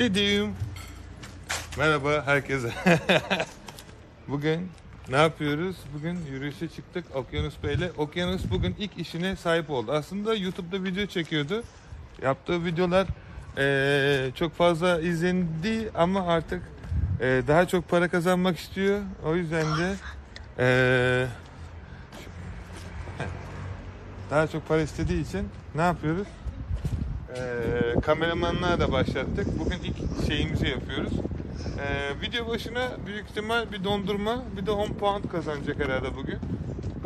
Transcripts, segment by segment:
Dedim. Merhaba herkese. bugün ne yapıyoruz? Bugün yürüyüşe çıktık Okyanus Bey'le. Okyanus bugün ilk işine sahip oldu. Aslında YouTube'da video çekiyordu. Yaptığı videolar eee, çok fazla izlendi ama artık eee, daha çok para kazanmak istiyor. O yüzden de eee, daha çok para istediği için ne yapıyoruz? Ee, kameramanlığa da başlattık. Bugün ilk şeyimizi yapıyoruz. Ee, video başına büyük ihtimal bir dondurma bir de 10 puan kazanacak herhalde bugün.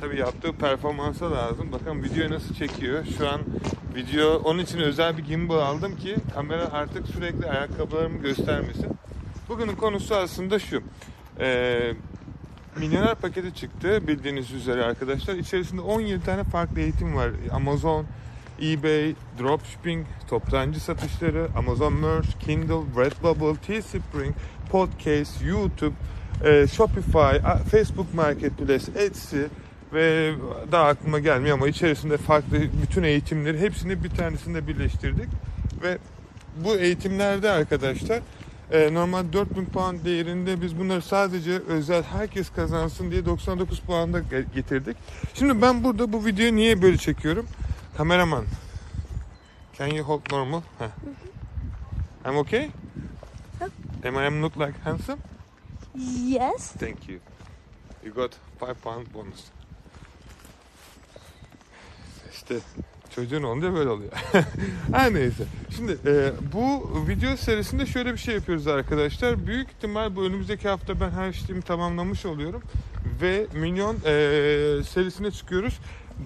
Tabii yaptığı performansa lazım. Bakın video nasıl çekiyor. Şu an video onun için özel bir gimbal aldım ki kamera artık sürekli ayakkabılarımı göstermesin. Bugünün konusu aslında şu. Ee, milyoner paketi çıktı bildiğiniz üzere arkadaşlar. İçerisinde 17 tane farklı eğitim var. Amazon, eBay, dropshipping, toptancı satışları, Amazon Merch, Kindle, Redbubble, Teespring, Podcast, YouTube, e, Shopify, Facebook Marketplace, Etsy ve daha aklıma gelmiyor ama içerisinde farklı bütün eğitimleri hepsini bir tanesinde birleştirdik ve bu eğitimlerde arkadaşlar e, normal 4000 puan değerinde biz bunları sadece özel herkes kazansın diye 99 puanda ge- getirdik. Şimdi ben burada bu videoyu niye böyle çekiyorum? Kameraman. Can you hold normal? Heh. I'm okay? Am I look like handsome? Yes. Thank you. You got 5 pound bonus. İşte çocuğun olunca böyle oluyor. Her neyse. Şimdi e, bu video serisinde şöyle bir şey yapıyoruz arkadaşlar. Büyük ihtimal bu önümüzdeki hafta ben her işlemi tamamlamış oluyorum. Ve milyon e, serisine çıkıyoruz.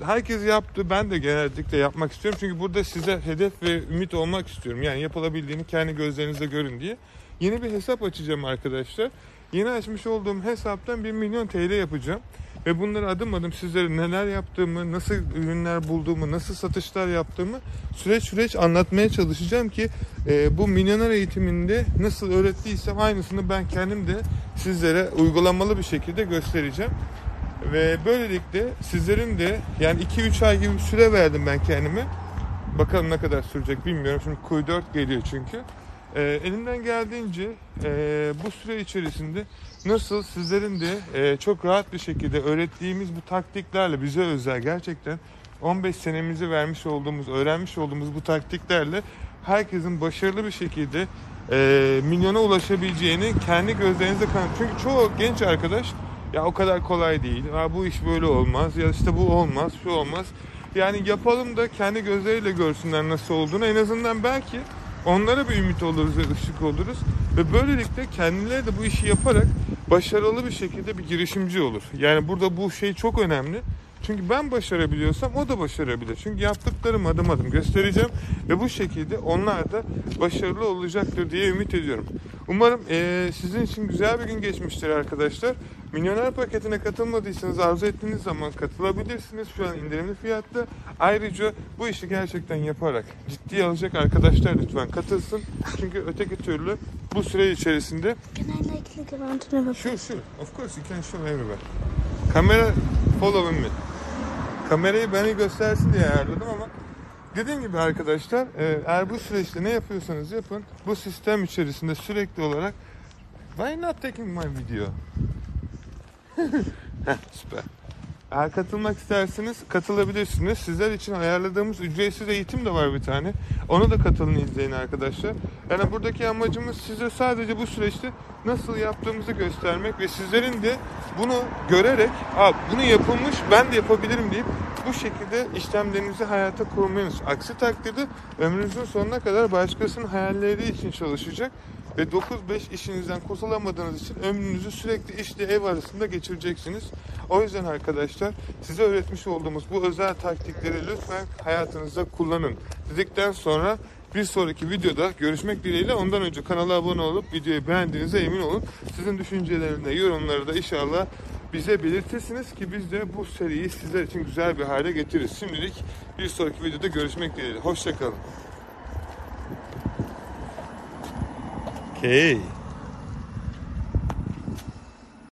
Herkes yaptı. Ben de genellikle yapmak istiyorum. Çünkü burada size hedef ve ümit olmak istiyorum. Yani yapılabildiğini kendi gözlerinizle görün diye. Yeni bir hesap açacağım arkadaşlar. Yeni açmış olduğum hesaptan 1 milyon TL yapacağım. Ve bunları adım adım sizlere neler yaptığımı, nasıl ürünler bulduğumu, nasıl satışlar yaptığımı süreç süreç anlatmaya çalışacağım ki e, bu milyoner eğitiminde nasıl öğrettiysem aynısını ben kendim de sizlere uygulamalı bir şekilde göstereceğim. Ve böylelikle sizlerin de yani 2-3 ay gibi süre verdim ben kendime. Bakalım ne kadar sürecek bilmiyorum. Şimdi Q4 geliyor çünkü. Ee, elimden geldiğince e, bu süre içerisinde nasıl sizlerin de e, çok rahat bir şekilde öğrettiğimiz bu taktiklerle bize özel gerçekten 15 senemizi vermiş olduğumuz, öğrenmiş olduğumuz bu taktiklerle herkesin başarılı bir şekilde e, milyona ulaşabileceğini kendi gözlerinizle kanıt. Çünkü çoğu genç arkadaş ya o kadar kolay değil. Ha, bu iş böyle olmaz. Ya işte bu olmaz, şu olmaz. Yani yapalım da kendi gözleriyle görsünler nasıl olduğunu. En azından belki onlara bir ümit oluruz ve ışık oluruz. Ve böylelikle kendileri de bu işi yaparak başarılı bir şekilde bir girişimci olur. Yani burada bu şey çok önemli. Çünkü ben başarabiliyorsam o da başarabilir. Çünkü yaptıklarım adım adım göstereceğim ve bu şekilde onlar da başarılı olacaktır diye ümit ediyorum. Umarım eee, sizin için güzel bir gün geçmiştir arkadaşlar. Milyoner paketine katılmadıysanız arzu ettiğiniz zaman katılabilirsiniz. Şu an indirimli fiyatta. Ayrıca bu işi gerçekten yaparak ciddiye alacak arkadaşlar lütfen katılsın. Çünkü öteki türlü bu süre içerisinde Sure, sure. Of course you can show everywhere. Kamera following me. Kamerayı beni göstersin diye ayarladım ama dediğim gibi arkadaşlar e, eğer bu süreçte ne yapıyorsanız yapın bu sistem içerisinde sürekli olarak Why not taking my video? Heh, süper. Eğer katılmak isterseniz katılabilirsiniz. Sizler için ayarladığımız ücretsiz eğitim de var bir tane. Onu da katılın izleyin arkadaşlar. Yani buradaki amacımız size sadece bu süreçte nasıl yaptığımızı göstermek ve sizlerin de bunu görerek Aa, bunu yapılmış ben de yapabilirim deyip bu şekilde işlemlerinizi hayata kurmanız. Aksi takdirde ömrünüzün sonuna kadar başkasının hayalleri için çalışacak ve 9-5 işinizden kurtulamadığınız için ömrünüzü sürekli işle ev arasında geçireceksiniz. O yüzden arkadaşlar size öğretmiş olduğumuz bu özel taktikleri lütfen hayatınızda kullanın. Dedikten sonra bir sonraki videoda görüşmek dileğiyle ondan önce kanala abone olup videoyu beğendiğinize emin olun. Sizin düşüncelerinde, yorumları da inşallah bize belirtirsiniz ki biz de bu seriyi sizler için güzel bir hale getiririz. Şimdilik bir sonraki videoda görüşmek dileğiyle. Hoşçakalın. Okay.